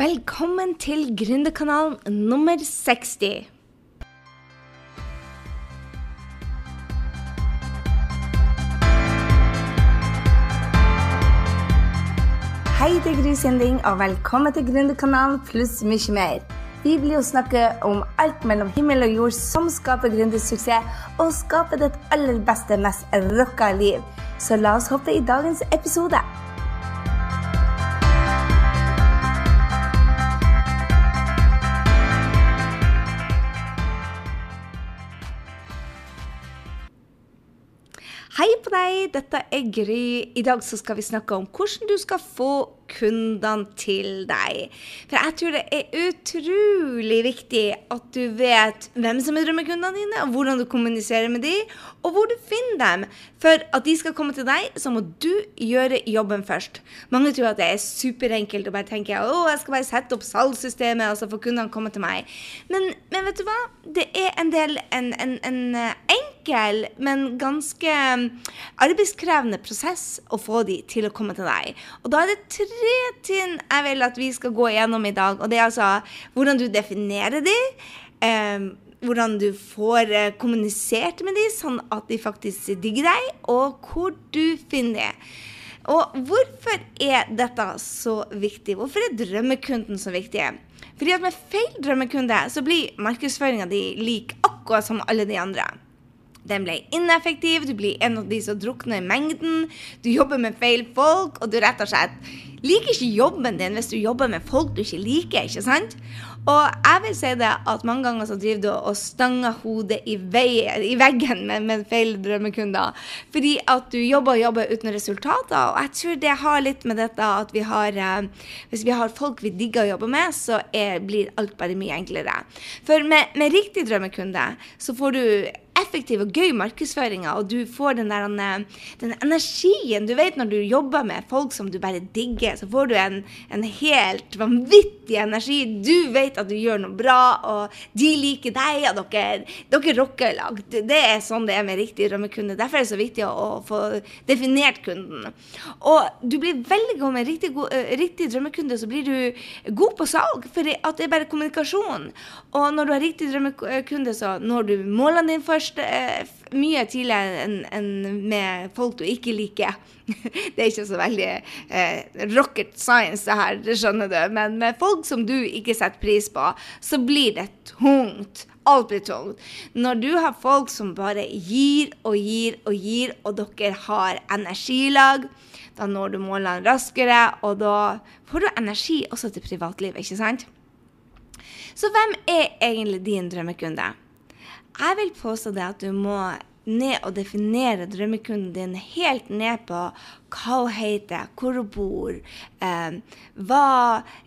Velkommen til Gründerkanalen nummer 60. Hei, det er Gry Sinding, og velkommen til Gründerkanalen pluss mye mer. Vi blir jo snakke om alt mellom himmel og jord som skaper gründersuksess, og skaper ditt aller beste, mest rocka liv. Så la oss hoppe i dagens episode. Hei på deg, dette er Gry. I dag så skal vi snakke om hvordan du skal få kundene til deg. For jeg tror det er utrolig viktig at du vet hvem som er drømmekundene dine, og hvordan du kommuniserer med dem, og hvor du finner dem. For at de skal komme til deg, så må du gjøre jobben først. Mange tror at det er superenkelt å bare tenke å, jeg skal bare sette opp salgssystemet, og så får kundene komme til meg. Men, men, vet du hva? Det er en del en, en, en enkel, men ganske arbeidskrevende prosess å få de til å komme til deg. Og da er det tre tre ting jeg vil at vi skal gå igjennom i dag. Og det er altså hvordan du definerer de. Eh, hvordan du får eh, kommunisert med de, sånn at de faktisk digger deg, og hvor du finner det. Og hvorfor er dette så viktig? Hvorfor er drømmekunden så viktig? Fordi at med feil drømmekunde så blir markedsføringa di lik akkurat som alle de andre. Den ble ineffektiv, du blir en av de som drukner i mengden, du jobber med feil folk, og du rett og slett liker ikke jobben din hvis du jobber med folk du ikke liker. ikke sant? Og jeg vil si det at mange ganger så driver du og stanger hodet i, vei, i veggen med, med, feil drømmekunder. Fordi at du jobber og jobber uten resultater. Og jeg tror det har litt med dette at vi har eh, Hvis vi har folk vi digger å jobbe med, så er, blir alt bare mye enklere. For med, med riktig drømmekunde så får du effektiv og gøy markedsføring, og du får den der den energien. Du vet når du jobber med folk som du bare digger, så får du en, en helt vanvittig energi. Du vet at du gjør noe bra, og de liker deg, og dere, dere rocker lag. Det er sånn det er med riktig drømmekunde. Derfor er det så viktig å, få definert kunden. Og du blir veldig god med riktig, god, uh, riktig drømmekunde, så blir du god på salg, for det er bare kommunikasjon. Og når du har riktig drømmekunde, så når du målene dine først først eh, mye tidligere enn en med folk du ikke liker. det er ikke så veldig eh, rocket science, det her, det skjønner du. Men med folk som du ikke setter pris på, så blir det tungt. Alt blir tungt. Når du har folk som bare gir og gir og gir, og dere har energilag, da når du målene raskere, og da får du energi også til privatlivet, ikke sant? Så hvem er egentlig din drømmekunde? Jeg vil påstå det at du må ned og definere drømmekunden din helt ned på hva hun heter, hvor hun bor, eh, hva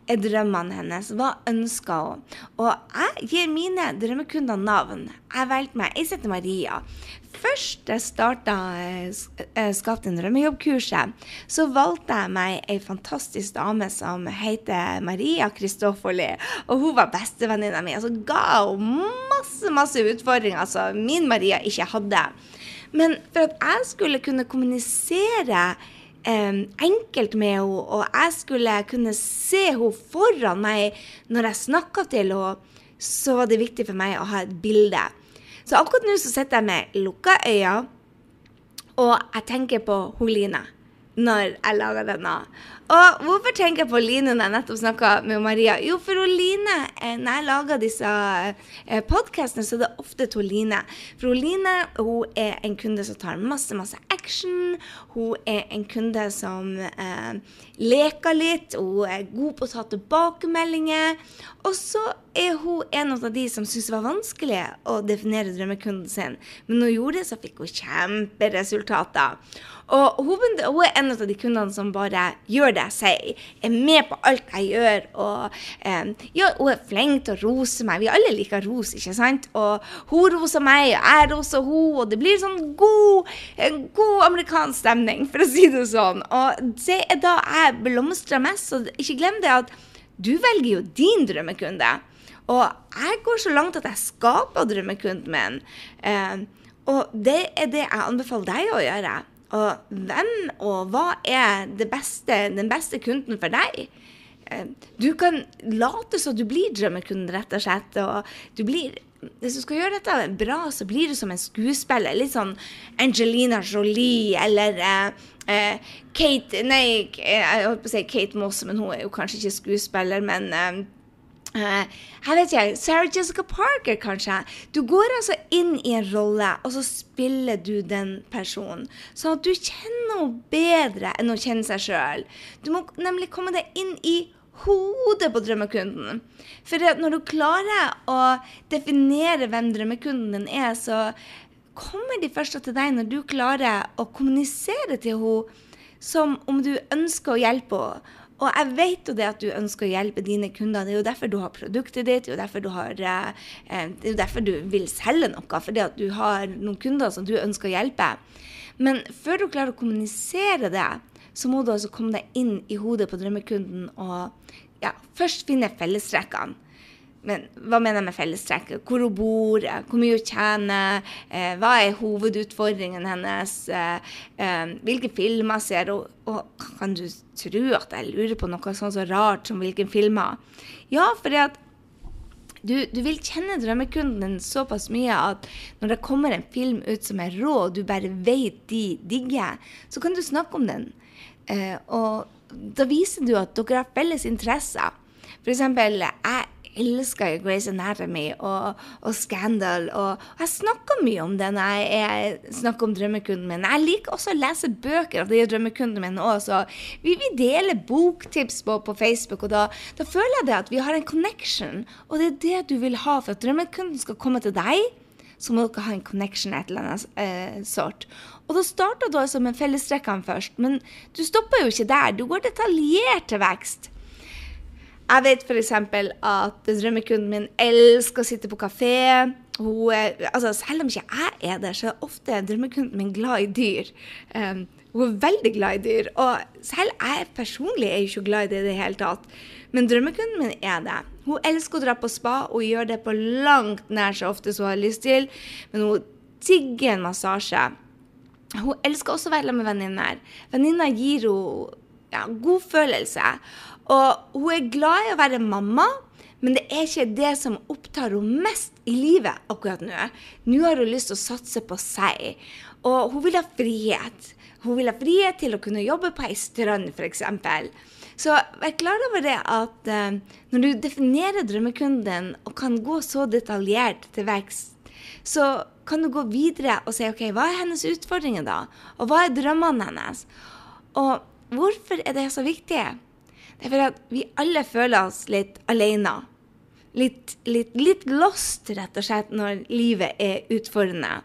er drømmene hennes, hva ønsker hun? Og jeg gir mine drømmekunder navn. Jeg valgte meg Jeg heter Maria først jeg starta eh, Skap din drømmejobb-kurset, så valgte jeg meg ei fantastisk dame som heter Maria Kristofferli. Og hun var bestevenninna mi. så ga hun masse, masse utfordringer som min Maria ikke hadde. Men for at jeg skulle kunne kommunisere eh, enkelt med henne, og jeg skulle kunne se henne foran meg når jeg snakka til henne, så var det viktig for meg å ha et bilde. Så akkurat nå så sitter jeg med lukka øyne, og jeg tenker på Line når jeg lager denne. Og hvorfor tenker jeg på Line når jeg nettopp snakka med Maria? Jo, for Line, eh, når jeg lager disse eh, podkastene, så er det ofte til Line. For Line hun er en kunde som tar masse, masse action. Hun er en kunde som eh, leker litt. Hun er god på å ta tilbakemeldinger. Og så er hun en av de som syntes det var vanskelig å definere drømmekunden sin. Men når hun gjorde det, så fikk hun kjemperesultater. Og hun, hun er en av de kundene som bare gjør det jeg sier, er med på alt jeg gjør. Og eh, ja, hun er flink til å rose meg. Vi alle liker ros, ikke sant? Og hun roser meg, og jeg roser hun, og det blir sånn god, god amerikansk stemning, for å si det sånn. Og det er da jeg blomstrer mest. Så ikke glem det at du velger jo din drømmekunde. Og jeg går så langt at jeg skaper drømmekunden min. Eh, og det er det jeg anbefaler deg å gjøre. Og hvem og hva er beste, den beste kunden for deg? eh, Du kan late som du blir drømmekunden, rett og slett. Og du blir hvis du skal gjøre dette bra, så blir du som en skuespiller. Litt sånn Angelina Jolie eller eh, eh, Kate Nei, jeg holdt på å si Kate Moss, men hun er jo kanskje ikke skuespiller. Men eh, jeg vet ikke, Sarah Jessica Parker, kanskje. Du går altså inn i en rolle, og så spiller du den personen. Sånn at du kjenner henne bedre enn å kjenne seg sjøl. Du må nemlig komme deg inn i hodet på drømmekunden. For når du klarer å definere hvem drømmekunden din er, så kommer de først til deg når du klarer å kommunisere til henne som om du ønsker å hjelpe henne og jeg vet jo det at du ønsker å hjelpe dine kunder. Det er jo derfor du har produktet ditt, det er jo derfor du, har, eh, eh, det er derfor du vil selge noe. Fordi at du har noen kunder som du ønsker å hjelpe. Men før du klarer å kommunisere det, så må du altså komme deg inn i hodet på drømmekunden og ja, først finne fellestrekkene. Men hva mener jeg med fellestrekk? Hvor hun bor, hvor mye hun tjener, eh, hva er hovedutfordringen hennes, eh, eh, hvilke filmer ser hun Og kan du tro at jeg lurer på noe sånn så rart som hvilke filmer? Ja, fordi at du, du, vil kjenne drømmekunden såpass mye at når det kommer en film ut som er rå, og du bare vet de digger, så kan du snakke om den. Eh, og da viser du at dere har felles interesser. For eksempel, jeg elsker jo Grace Anatomy og, og Scandal. Og, jeg snakker mye om det når jeg snakker om drømmekunden min. Jeg liker også å lese bøker av de drømmekundene mine òg, så vi, vi, deler boktips på, på Facebook. Og da, da, føler jeg det at vi har en connection, og det er det du vil ha for at drømmekunden skal komme til deg. Så må dere ha en connection et eller annet eh, sort. Og da starter du altså med fellestrekkene først, men du stopper jo ikke der. Du går detaljert til vekst. Jeg vet f.eks. at drømmekunden min elsker å sitte på kafé. Hun, altså, selv om ikke jeg er der, så er ofte drømmekunden min glad i dyr. Um, hun er veldig glad i dyr. Og selv jeg personlig er ikke glad i det i det hele tatt. Men drømmekunden min er det. Hun elsker å dra på spa, og gjør det på langt nær så ofte som hun har lyst til. Men hun digger en massasje. Hun elsker også å være med venninner. Venninner gir henne ja, god følelse. Og hun er glad i å være mamma, men det er ikke det som opptar henne mest i livet akkurat nå. Nå har hun lyst til å satse på seg, og hun vil ha frihet. Hun vil ha frihet til å kunne jobbe på ei strand, f.eks. Så vær klar over det at uh, når du definerer drømmekunden og kan gå så detaljert til vekst, så kan du gå videre og si OK, hva er hennes utfordringer da? Og hva er drømmene hennes? Og hvorfor er det så viktig? Det er fordi at vi alle føler oss litt alene. Litt, litt, litt lost, rett og slett, når livet er utfordrende.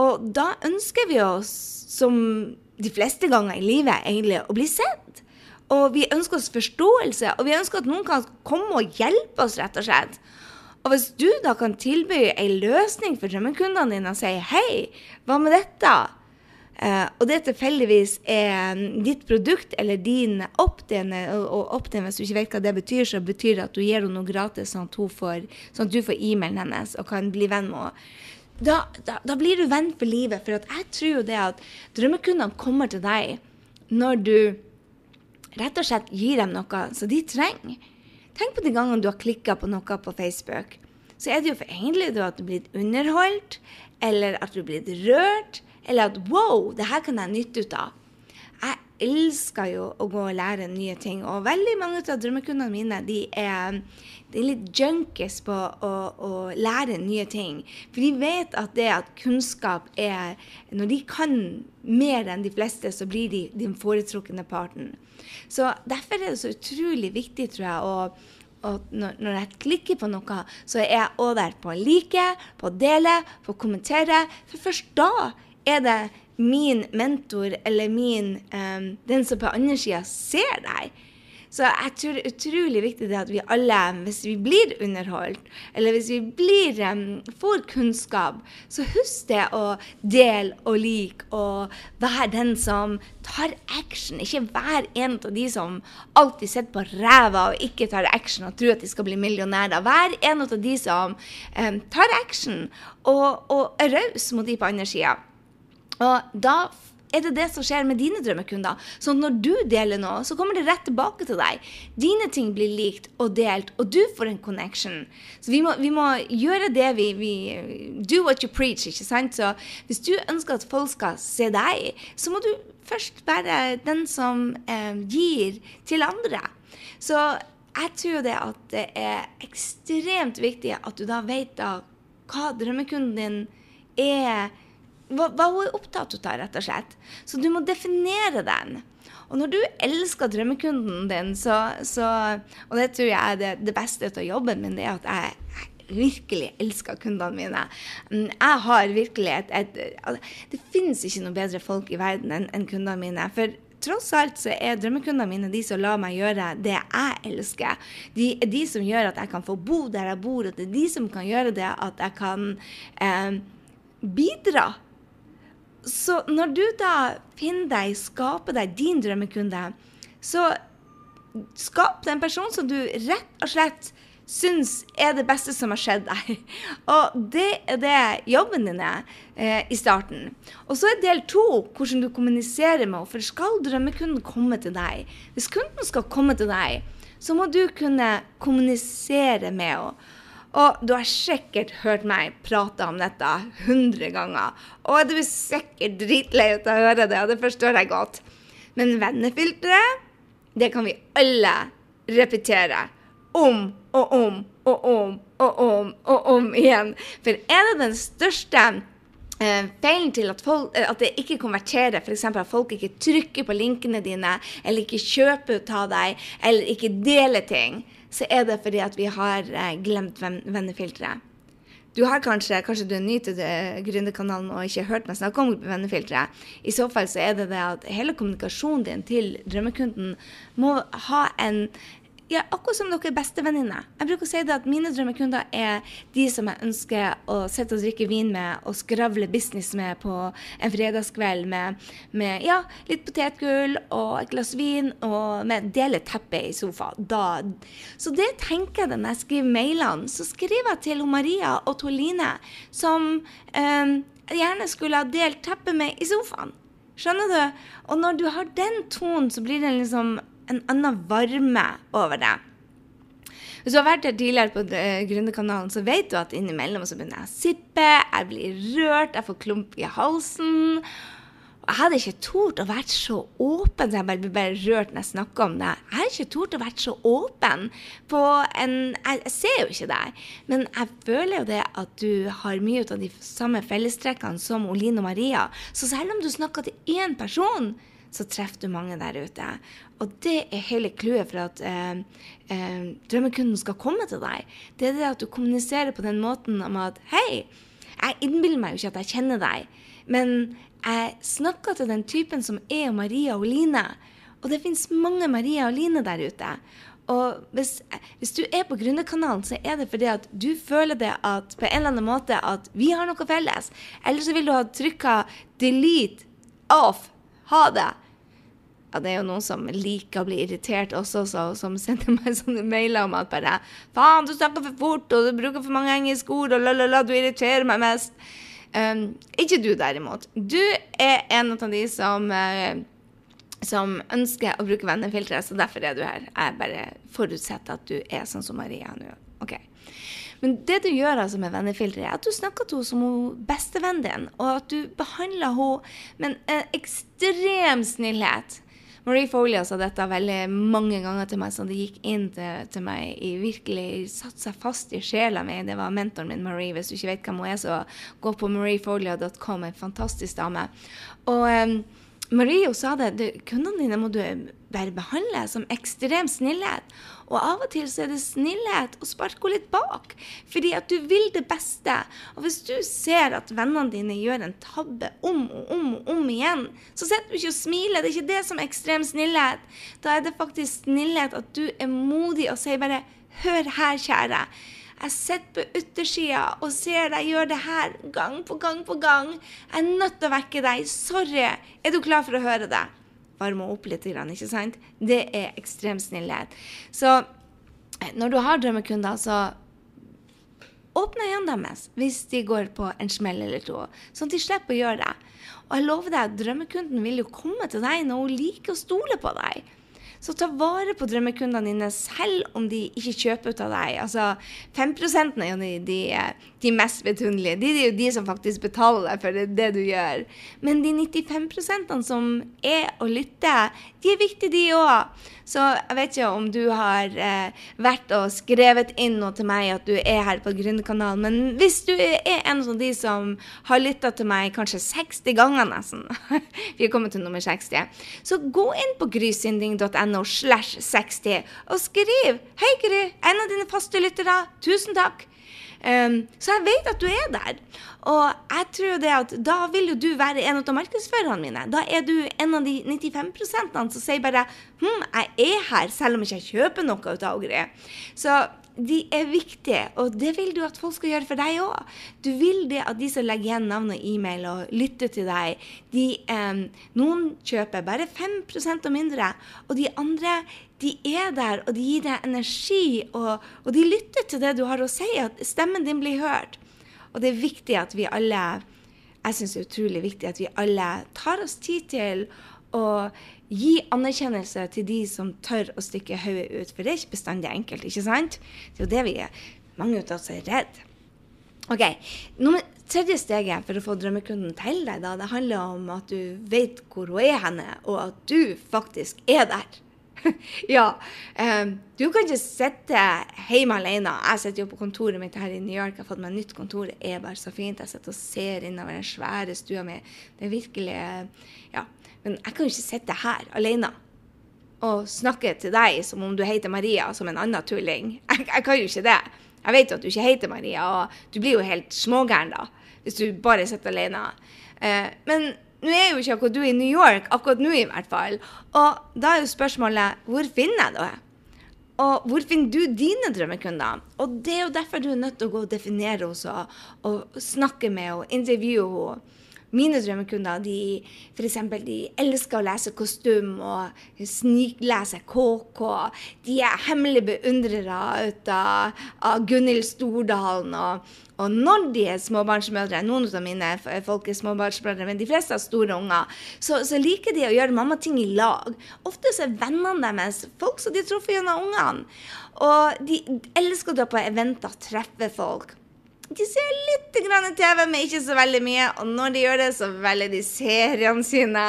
Og da ønsker vi oss, som de fleste ganger i livet, egentlig å bli sett. Og vi ønsker oss forståelse, og vi ønsker at noen kan komme og hjelpe oss, rett og slett. Og hvis du da kan tilby ei løsning for drømmekundene dine og si hei, hva med dette? Uh, og det tilfeldigvis er ditt produkt eller din opt-in, og opt-in, hvis du ikke vet hva det betyr, så betyr det at du gir henne noe gratis, sånn at, får, sånn at du får e-mailen hennes og kan bli venn med henne. Da, da, da, blir du venn for livet. For jeg tror jo det at drømmekundene kommer til deg når du rett og slett gir dem noe som de trenger. Tenk på de gangene du har klikka på noe på Facebook. Så er det jo for egentlig at du er blitt underholdt, eller at du er blitt rørt eller at wow, det her kan jeg nytte ut av. Jeg elsker jo å gå og lære nye ting. Og veldig mange av drømmekundene mine de er, de er litt junkies på å, å, lære nye ting. For de vet at det at kunnskap er Når de kan mer enn de fleste, så blir de den foretrukne parten. Så derfor er det så utrolig viktig, tror jeg, å og når, jeg klikker på noe, så er jeg òg der på å like, på å dele, på å kommentere. For først da er det min mentor eller min um, Den som på andre sida ser deg. Så jeg tror det er utrolig viktig det at vi alle, hvis vi blir underholdt, eller hvis vi blir, um, får kunnskap, så husk det å dele og like og være den som tar action. Ikke vær en av de som alltid sitter på ræva og ikke tar action og tror at de skal bli millionærer. Vær en av de som um, tar action og, og er raus mot de på andre sida. Og da er det det som skjer med dine drømmekunder. Så når du deler noe, så kommer det rett tilbake til deg. Dine ting blir likt og delt, og du får en connection. Så vi må, vi må gjøre det vi, vi, Do what you preach, ikke sant? Så hvis du ønsker at folk skal se deg, så må du først være den som eh, gir til andre. Så jeg tror det at det er ekstremt viktig at du da vet da hva drømmekunden din er hva, hva hun opptatt av, rett og slett. Så du må definere den. Og når du elsker drømmekunden din, så, så Og det tror jeg er det, det beste av jobben min, det er at jeg, virkelig elsker kundene mine. Mm, jeg har virkelig et, et Det finnes ikke noe bedre folk i verden enn en kundene mine. For tross alt så er drømmekundene mine de som lar meg gjøre det jeg elsker. De er de som gjør at jeg kan få bo der jeg bor, og det er de som kan gjøre det at jeg kan eh, bidra så når du da finner deg, skaper deg din drømmekunde, så skap den personen som du rett og slett syns er det beste som har skjedd deg. Og det er det jobben din er eh, i starten. Og så er del to hvordan du kommuniserer med henne. For skal drømmekunden komme til deg, hvis kunden skal komme til deg, så må du kunne kommunisere med henne. Og du har sikkert hørt meg prate om dette hundre ganger. Og du er sikkert dritlei av å høre det, og det forstår jeg godt. Men vennefilteret, det kan vi alle repetere. Om og om og om og om og om igjen. For er det den største eh, feilen til at, folk, at, det ikke konverterer, f.eks. at folk ikke trykker på linkene dine, eller ikke kjøper ut av deg, eller ikke deler ting, så er det fordi at vi har eh, glemt vennefilteret. Du har kanskje, kanskje du er ny til Gründerkanalen og ikke hørt meg snakke om vennefilteret. I så fall så er det det at hele kommunikasjonen din til drømmekunden må ha en ja, akkurat som dere er bestevenninner. Jeg bruker å si det at mine drømmekunder er de som jeg ønsker å sitte og drikke vin med og skravle business med på en fredagskveld med, med ja, litt potetgull og et glass vin og med dele teppe i sofaen. Da. Så det tenker jeg når jeg skriver mailene. Så skriver jeg til Maria og Toline, som eh, gjerne skulle ha delt teppet med i sofaen. Skjønner du? Og når du har den tonen, så blir det liksom en annen varme over det. Hvis du har vært her tidligere på eh, Gründerkanalen, så vet du at innimellom så begynner jeg å sippe, jeg blir rørt, jeg får klump i halsen. Jeg hadde ikke tort å være så åpen, så jeg bare blir bare rørt når jeg snakker om det. Jeg hadde ikke tort å være så åpen på en Jeg, jeg ser jo ikke deg, men jeg føler jo det at du har mye av de samme fellestrekkene som Oline og Maria. Så selv om du snakker til én person, så treffer du mange der ute. Og det er hele clouet for at eh, eh, drømmekunden skal komme til deg. Det er det at du kommuniserer på den måten om at hei, jeg innbiller meg jo ikke at jeg kjenner deg, men jeg snakker til den typen som er Maria og Line. Og det fins mange Maria og Line der ute. Og hvis, hvis, du er på Gründerkanalen, så er det fordi at du føler det at på en eller annen måte at vi har noe felles. Eller så vil du ha trykka delete off ha det. Ja, det er jo noen som liker å bli irritert også, så, som sender meg sånne mailer om at bare Faen, du snakker for fort, og du bruker for mange engelske ord, og la-la-la, du irriterer meg mest. Um, ikke du, derimot. Du er en av de som uh, som ønsker å bruke vennefiltre, så derfor er du her. Jeg bare forutsetter at du er sånn som Maria nå. Ok. Men det du gjør altså med vennefilteret, er at du snakker til henne som bestevennen din, og at du behandler henne med en ekstrem snillhet. Marie Folia sa dette veldig mange ganger til meg, så det gikk inn til, til meg i virkelig satt seg fast i sjela mi. Det var mentoren min, Marie. Hvis du ikke vet hvem hun er, så gå på mariefolia.com. En fantastisk dame. Og um, Marie sa det, du, kundene dine må du bare behandle som ekstrem snillhet. Og av og til så er det snillhet å sparke litt bak, fordi at du vil det beste. Og hvis du ser at vennene dine gjør en tabbe om og om og om igjen, så sitter du ikke og smiler. Det er ikke det som er ekstrem snillhet. Da er det faktisk snillhet at du er modig og sier bare Hør her, kjære. Jeg sitter på yttersida og ser deg gjøre det her gang på gang på gang. Jeg er nødt til å vekke deg. Sorry. Er du klar for å høre det? Varme opp litt, ikke sant? Det er ekstrem snillhet. Så eh, når du har drømmekunder, så åpne øynene deres hvis de går på en smell eller to, sånn at de slipper å gjøre det. Og jeg lover deg at drømmekunden vil jo komme til deg når hun liker å stole på deg. Så ta vare på drømmekundene dine selv om de ikke kjøper ut av deg. Altså 5 er jo de, de, de mest betunnelige. De, er jo de som faktisk betaler deg for det, det du gjør. Men de 95% som er og lytte, de er viktige, de òg. Så jeg vet ikke om du har eh, vært og skrevet inn noe til meg at du er her på Gründerkanalen, men hvis du er en av de som har lytta til meg kanskje 60 ganger nesten, vi er kommet til nummer 60, så gå inn på grysynding.no slash 60 og skriv 'Hei, Gry, en av dine faste lyttere. Tusen takk.' Så jeg vet at du er der. Og jeg tror det at da vil jo du være en av markedsførerne mine. Da er du en av de 95% som sier bare hm, jeg er her, selv om jeg ikke kjøper noe ut av greier. Så de er viktige, og det vil du at folk skal gjøre for deg òg. Du vil det at de som legger igjen navn og e-mail og lytter til deg, de, eh, noen kjøper bare 5 og mindre, og de andre de er der, og de gir deg energi, og, og de lytter til det du har å si, at stemmen din blir hørt. Og det er viktig at vi alle jeg syns det er utrolig viktig at vi alle tar oss tid til å gi anerkjennelse til de som tør å stikke hodet ut. For det er ikke bestandig enkelt, ikke sant? Det er jo det vi er. Mange av oss er redde. OK. Nummer tredje steget for å få drømmekunden til deg, da, det handler om at du vet hvor hun er henne, og at du faktisk er der. ja. Um, du kan ikke sitte hjemme alene. Jeg sitter jo på kontoret mitt her i New York. Jeg har fått meg nytt kontor. Det er bare så fint. Jeg sitter og ser innover den svære stua mi. Det er virkelig Ja. Men jeg kan jo ikke sitte her alene og snakke til deg som om du heter Maria, som en annen tulling. Jeg, jeg kan jo ikke det. Jeg vet jo at du ikke heter Maria, og du blir jo helt smågæren da, hvis du bare sitter alene. Eh, men nå er jo ikke akkurat du i New York, akkurat nå i hvert fall. Og da er jo spørsmålet hvor finner jeg det? Og hvor finner du dine drømmekunder? Og det er jo derfor du er nødt til å gå og definere henne og snakke med henne, intervjue henne. Mine drømmekunder de, for eksempel, de elsker å lese kostym og sniklese KK. De er hemmelige beundrere ut av, av Gunhild Stordalen. Og, og, når de er småbarnsmødre, noen av mine folk er småbarnsmødre, men de fleste har store unger, så, så liker de å gjøre mammating i lag. Ofte så er vennene deres folk som de har truffet gjennom ungene. Og de elsker å dra på eventer, og treffe folk. De ser litt TV, men ikke så veldig mye. Og når de gjør det, så velger de seriene sine.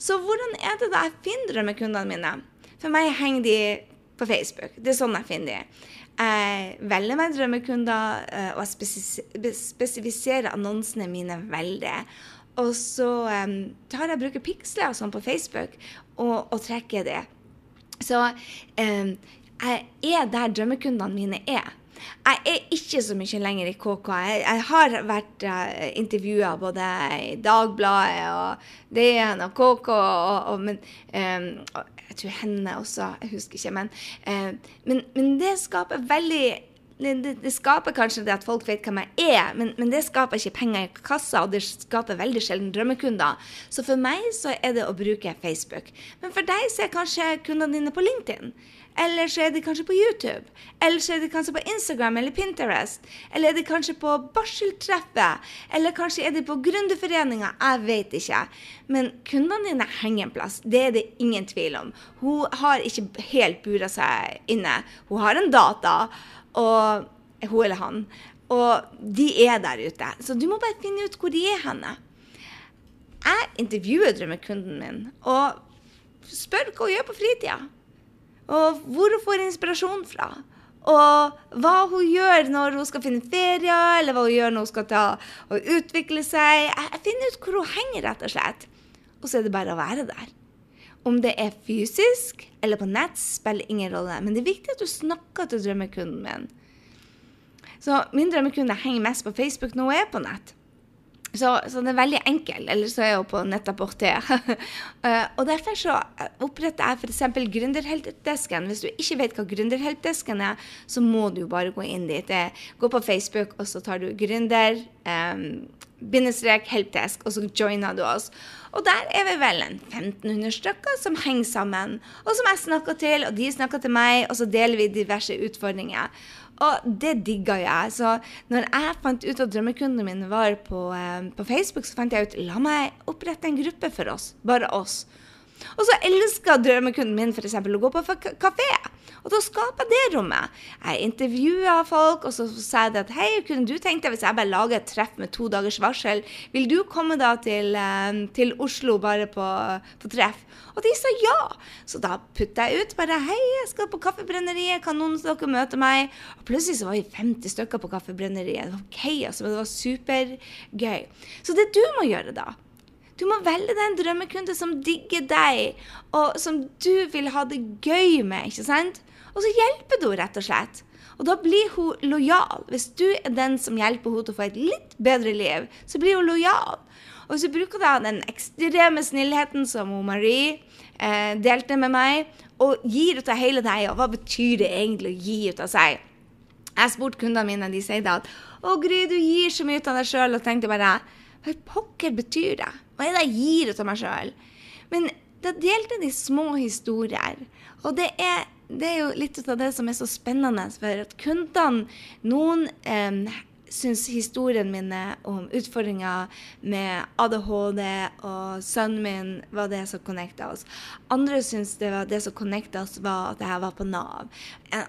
Så hvordan er det da jeg finner drømmekundene mine? For meg henger de på Facebook. Det er sånn jeg finner de. Jeg velger meg drømmekunder, eh, og jeg spesifiserer annonsene mine veldig. Og så tar jeg bruker piksler og sånn på Facebook og, og trekker det. Så jeg er der drømmekundene mine er. Jeg er ikke så mye lenger i KK. Jeg, jeg har vært uh, eh, intervjua både i Dagbladet og DN og KK, og, og, men, um, og jeg tror henne også, jeg husker ikke. Men, uh, men, men det skaper veldig det, det, skaper kanskje det at folk vet hvem jeg er, men, men, det skaper ikke penger i kassa, og det skaper veldig sjelden drømmekunder. Så for meg så er det å bruke Facebook. Men for deg så er kanskje kundene dine på LinkedIn. Eller så er de kanskje på YouTube. Eller så er de kanskje på Instagram eller Pinterest. Eller er de kanskje på barseltreffet. Eller kanskje er de på Gründerforeninga. Jeg vet ikke. Men kundene dine henger en plass. Det er det ingen tvil om. Hun har ikke helt bura seg inne. Hun har en data, og hun eller han. Og de er der ute. Så du må bare finne ut hvor de er henne. Jeg intervjuer drømmekunden min og spør hva hun gjør på fritida og hvor hun får inspirasjon fra. Og hva hun gjør når hun skal finne ferie, eller hva hun gjør når hun skal ta og utvikle seg. Jeg finner ut hvor hun henger, rett og slett. Og så er det bare å være der. Om det er fysisk eller på nett, spiller ingen rolle. Men det er viktig at du snakker til drømmekunden min. Så min drømmekunde henger mest på Facebook når hun er på nett. Så, så, det er veldig enkelt. Eller så er jo på Nettaporté. eh, og derfor så oppretter jeg f.eks. Gründerheltdesken. Hvis du ikke vet hva Gründerheltdesken er, så må du bare gå inn dit. Gå på Facebook, og så tar du gründer. Um, bindestrek helpdesk, og så joiner du oss. Og der er vi vel en 1500 stykker som henger sammen, og som jeg snakker til, og de snakker til meg, og så deler vi diverse utfordringer. Og det digga jeg. Så når jeg fant ut at drømmekundene mine var på, eh, på Facebook, så fant jeg ut la meg opprette en gruppe for oss. Bare oss. Og så elska drømmekunden min f.eks. å gå på kafé. Og da skaper jeg det rommet. Jeg intervjua folk, og så sier jeg at hei, kunne du tenkt deg hvis jeg bare lager et treff med to dagers varsel, vil du komme da til, eh, til Oslo bare på, på, treff? Og de sa ja. Så da putta jeg ut bare hei, jeg skal på Kaffebrenneriet, kan noen av dere møte meg? Og plutselig så var vi 50 stykker på Kaffebrenneriet. Det var ok, altså, men det var supergøy. Så det du må gjøre da, du må velge deg en drømmekunde som digger deg, og som du vil ha det gøy med. ikke sant? Og så hjelper du henne, rett og slett. Og da blir hun lojal. Hvis du er den som hjelper henne til å få et litt bedre liv, så blir hun lojal. Og du bruker da den ekstreme snillheten som Marie eh, delte med meg, og gir ut av hele deg, og hva betyr det egentlig å gi ut av seg? Jeg har spurt kundene mine, de sier da at å Gry, du gir så mye ut av deg sjøl, og tenkte bare hva pokker betyr det? Hva er det jeg gir ut av meg sjøl? Men da delte de små historier. Og det er, det er, jo litt av det som er så spennende, for at kundene Noen eh, syns historien mine om utfordringer med ADHD og sønnen min var det som connecta oss. Andre syns det, var det som connecta oss, var at jeg var på Nav.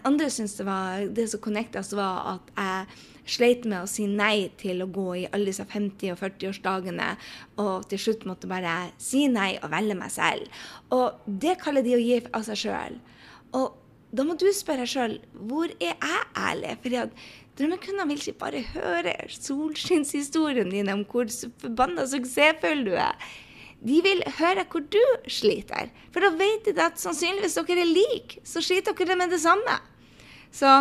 Andre syns det, var, det som connecta oss, var at jeg sleit med å si nei til å gå i alle disse 50- og 40-årsdagene, og til slutt måtte bare si nei og velge meg selv. Og det kaller de å gi av seg sjøl. Og da må du spørre deg sjøl hvor er jeg ærlig? Fordi at Drømmekundene vil ikke bare høre solskinnshistorien din om hvor forbanna suksessfull du er. De vil høre hvor du sliter. For da vet de at sannsynligvis dere er like, så sliter dere med det samme. Så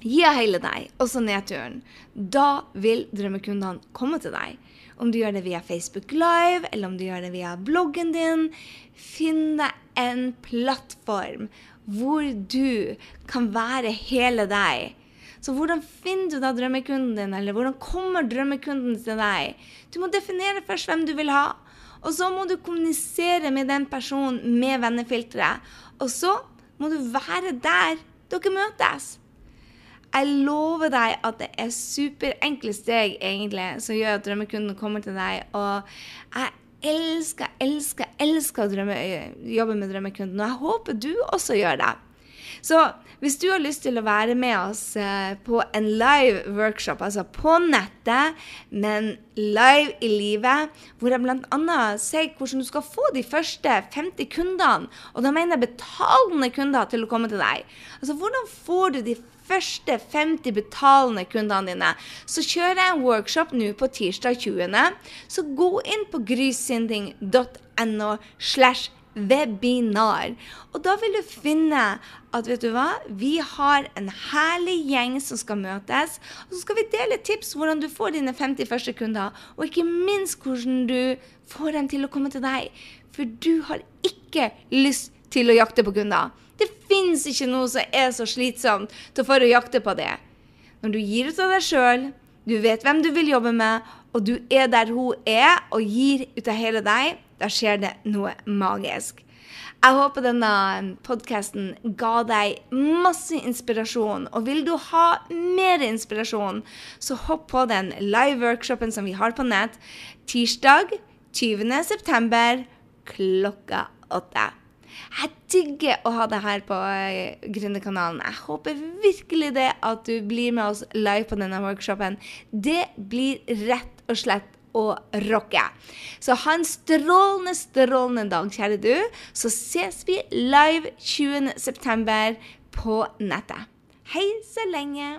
Gi av hele deg, også nedturen. Da vil drømmekundene komme til deg. Om du gjør det via Facebook Live, eller om du gjør det via bloggen din. Finn deg en plattform hvor du kan være hele deg. Så hvordan finner du da drømmekunden din, eller hvordan kommer drømmekunden til deg? Du må definere først hvem du vil ha. Og så må du kommunisere med den personen med vennefilteret. Og så må du være der dere møtes. Jeg lover deg at det er superenkle steg egentlig som gjør at drømmekunden kommer til deg. Og jeg elsker, elsker, elsker å drømme, jobbe med drømmekunden. Og jeg håper du også gjør det. Så hvis du har lyst til å være med oss eh, på en live workshop, altså på nettet, men live i livet, hvor jeg bl.a. sier hvordan du skal få de første 50 kundene, og da mener jeg betalende kunder, til å komme til deg. Altså hvordan får du de første 50 betalende kundene dine, så kjører jeg en workshop nå på tirsdag 20. Så gå inn på grysynding.no slash webinar. Og da vil du finne at vet du hva, vi har en herlig gjeng som skal møtes. Og så skal vi dele tips hvordan du får dine 50 første kunder, og ikke minst hvordan du får dem til å komme til deg. For du har ikke lyst til å jakte på kunder. Det fins ikke noe som er så slitsomt til for å jakte på det. Når du gir ut av deg sjøl, du vet hvem du vil jobbe med, og du er der hun er, og gir ut av hele deg, da skjer det noe magisk. Jeg håper denne podkasten ga deg masse inspirasjon. Og vil du ha mer inspirasjon, så hopp på den live-workshopen som vi har på nett tirsdag 20.9. klokka åtte. Jeg digger å ha deg her på eh, Gründerkanalen. Jeg håper virkelig det at du blir med oss live på denne workshopen. Det blir rett og slett å rocke. Så ha en strålende, strålende dag, kjære du. Så ses vi live 20.9. på nettet. Hei så lenge.